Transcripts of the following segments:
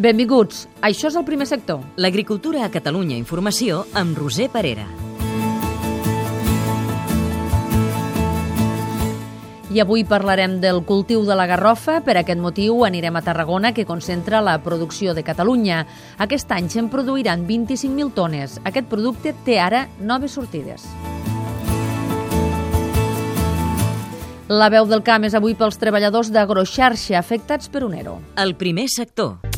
Benvinguts. Això és el primer sector. L'agricultura a Catalunya Informació amb Roser Parera. I avui parlarem del cultiu de la garrofa. Per aquest motiu anirem a Tarragona, que concentra la producció de Catalunya. Aquest any se'n produiran 25.000 tones. Aquest producte té ara noves sortides. La veu del camp és avui pels treballadors d'Agroxarxa afectats per un ERO. El primer sector.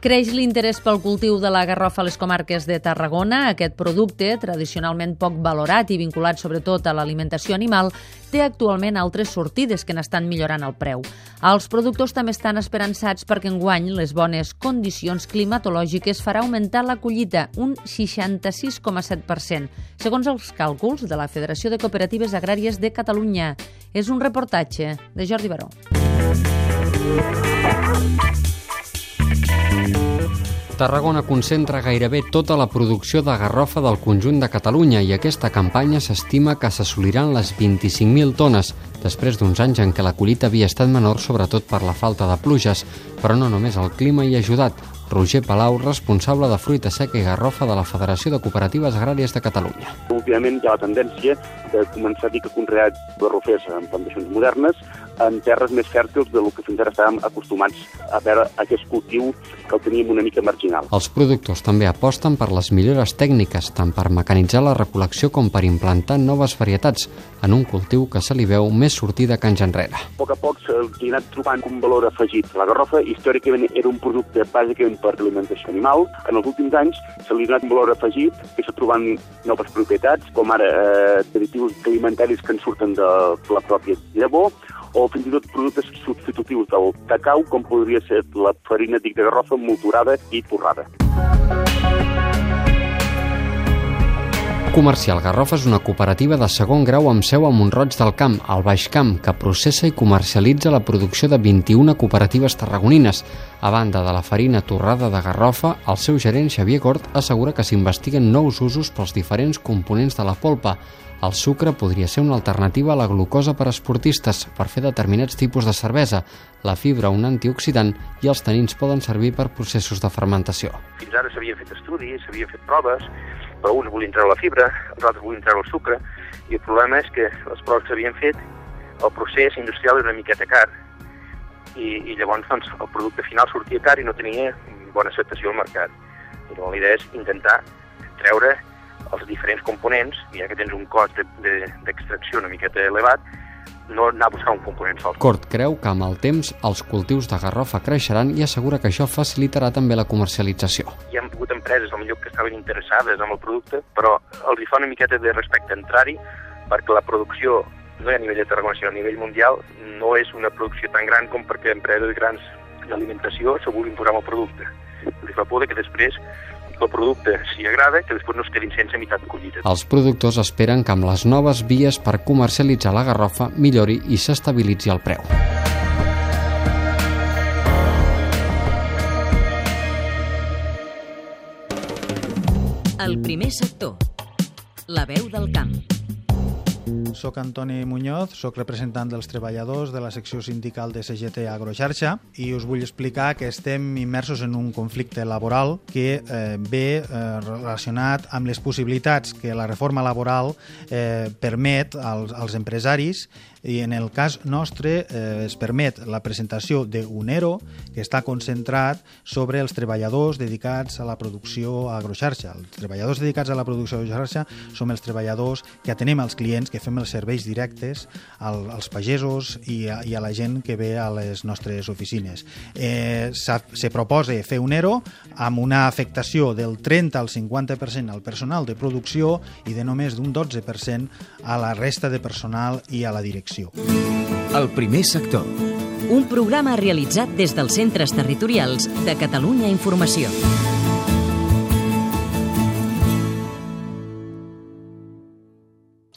Creix l'interès pel cultiu de la garrofa a les comarques de Tarragona. Aquest producte, tradicionalment poc valorat i vinculat sobretot a l'alimentació animal, té actualment altres sortides que n'estan millorant el preu. Els productors també estan esperançats perquè enguany les bones condicions climatològiques farà augmentar la collita un 66,7%, segons els càlculs de la Federació de Cooperatives Agràries de Catalunya. És un reportatge de Jordi Baró. Tarragona concentra gairebé tota la producció de garrofa del conjunt de Catalunya i aquesta campanya s'estima que s'assoliran les 25.000 tones, després d'uns anys en què la collita havia estat menor sobretot per la falta de pluges, però no només el clima hi ha ajudat. Roger Palau, responsable de fruita seca i garrofa de la Federació de Cooperatives Agràries de Catalunya. Últimament hi ha la tendència de començar a dir que conrear garrofers en plantacions modernes en terres més fèrtils del que fins ara estàvem acostumats a veure aquest cultiu que el teníem una mica marginal. Els productors també aposten per les millores tècniques, tant per mecanitzar la recol·lecció com per implantar noves varietats, en un cultiu que se li veu més sortida que anys enrere. A poc a poc s'ha anat trobant un valor afegit. La garrofa històricament era un producte bàsicament per alimentació animal. En els últims anys se li ha donat un valor afegit i s'ha trobant noves propietats, com ara eh, additius alimentaris que en surten de la pròpia llavor, o fins i tot productes substitutius del cacau, com podria ser la farina de garrofa molturada i torrada. Comercial Garrofa és una cooperativa de segon grau amb seu a Montroig del Camp, al Baix Camp, que processa i comercialitza la producció de 21 cooperatives tarragonines. A banda de la farina torrada de garrofa, el seu gerent Xavier Gort assegura que s'investiguen nous usos pels diferents components de la polpa. El sucre podria ser una alternativa a la glucosa per a esportistes per fer determinats tipus de cervesa, la fibra un antioxidant i els tanins poden servir per processos de fermentació. Fins ara s'havien fet estudis, s'havien fet proves, però uns volien treure la fibra, els altres volien treure el sucre, i el problema és que les proves que s'havien fet, el procés industrial era una miqueta car, i, i llavors doncs, el producte final sortia car i no tenia bona acceptació al mercat. I la idea és intentar treure els diferents components, ja que tens un cost d'extracció de, de, una miqueta elevat, no anar a buscar un component sol. Cort creu que amb el temps els cultius de garrofa creixeran i assegura que això facilitarà també la comercialització. Hi ha hagut empreses, millor que estaven interessades en el producte, però els hi fa una miqueta de respecte entrar-hi perquè la producció, no a nivell de Tarragona, sinó a nivell mundial, no és una producció tan gran com perquè empreses grans d'alimentació se vulguin posar amb el producte. Els fa por que després el producte s'hi agrada, que després no es quedin sense meitat collita. Els productors esperen que amb les noves vies per comercialitzar la garrofa millori i s'estabilitzi el preu. El primer sector. La veu del camp. Soc Antoni Muñoz, sóc representant dels treballadors de la secció sindical de CGT Agroxarxa i us vull explicar que estem immersos en un conflicte laboral que eh, ve eh, relacionat amb les possibilitats que la reforma laboral eh, permet als, als empresaris i en el cas nostre eh, es permet la presentació d'un ERO que està concentrat sobre els treballadors dedicats a la producció agroxarxa. Els treballadors dedicats a la producció agroxarxa som els treballadors que atenem als clients, que fem els serveis directes al, als pagesos i a, i a la gent que ve a les nostres oficines. Eh, se proposa fer un ERO amb una afectació del 30 al 50% al personal de producció i de només d'un 12% a la resta de personal i a la direcció. El primer sector. Un programa realitzat des dels centres territorials de Catalunya Informació.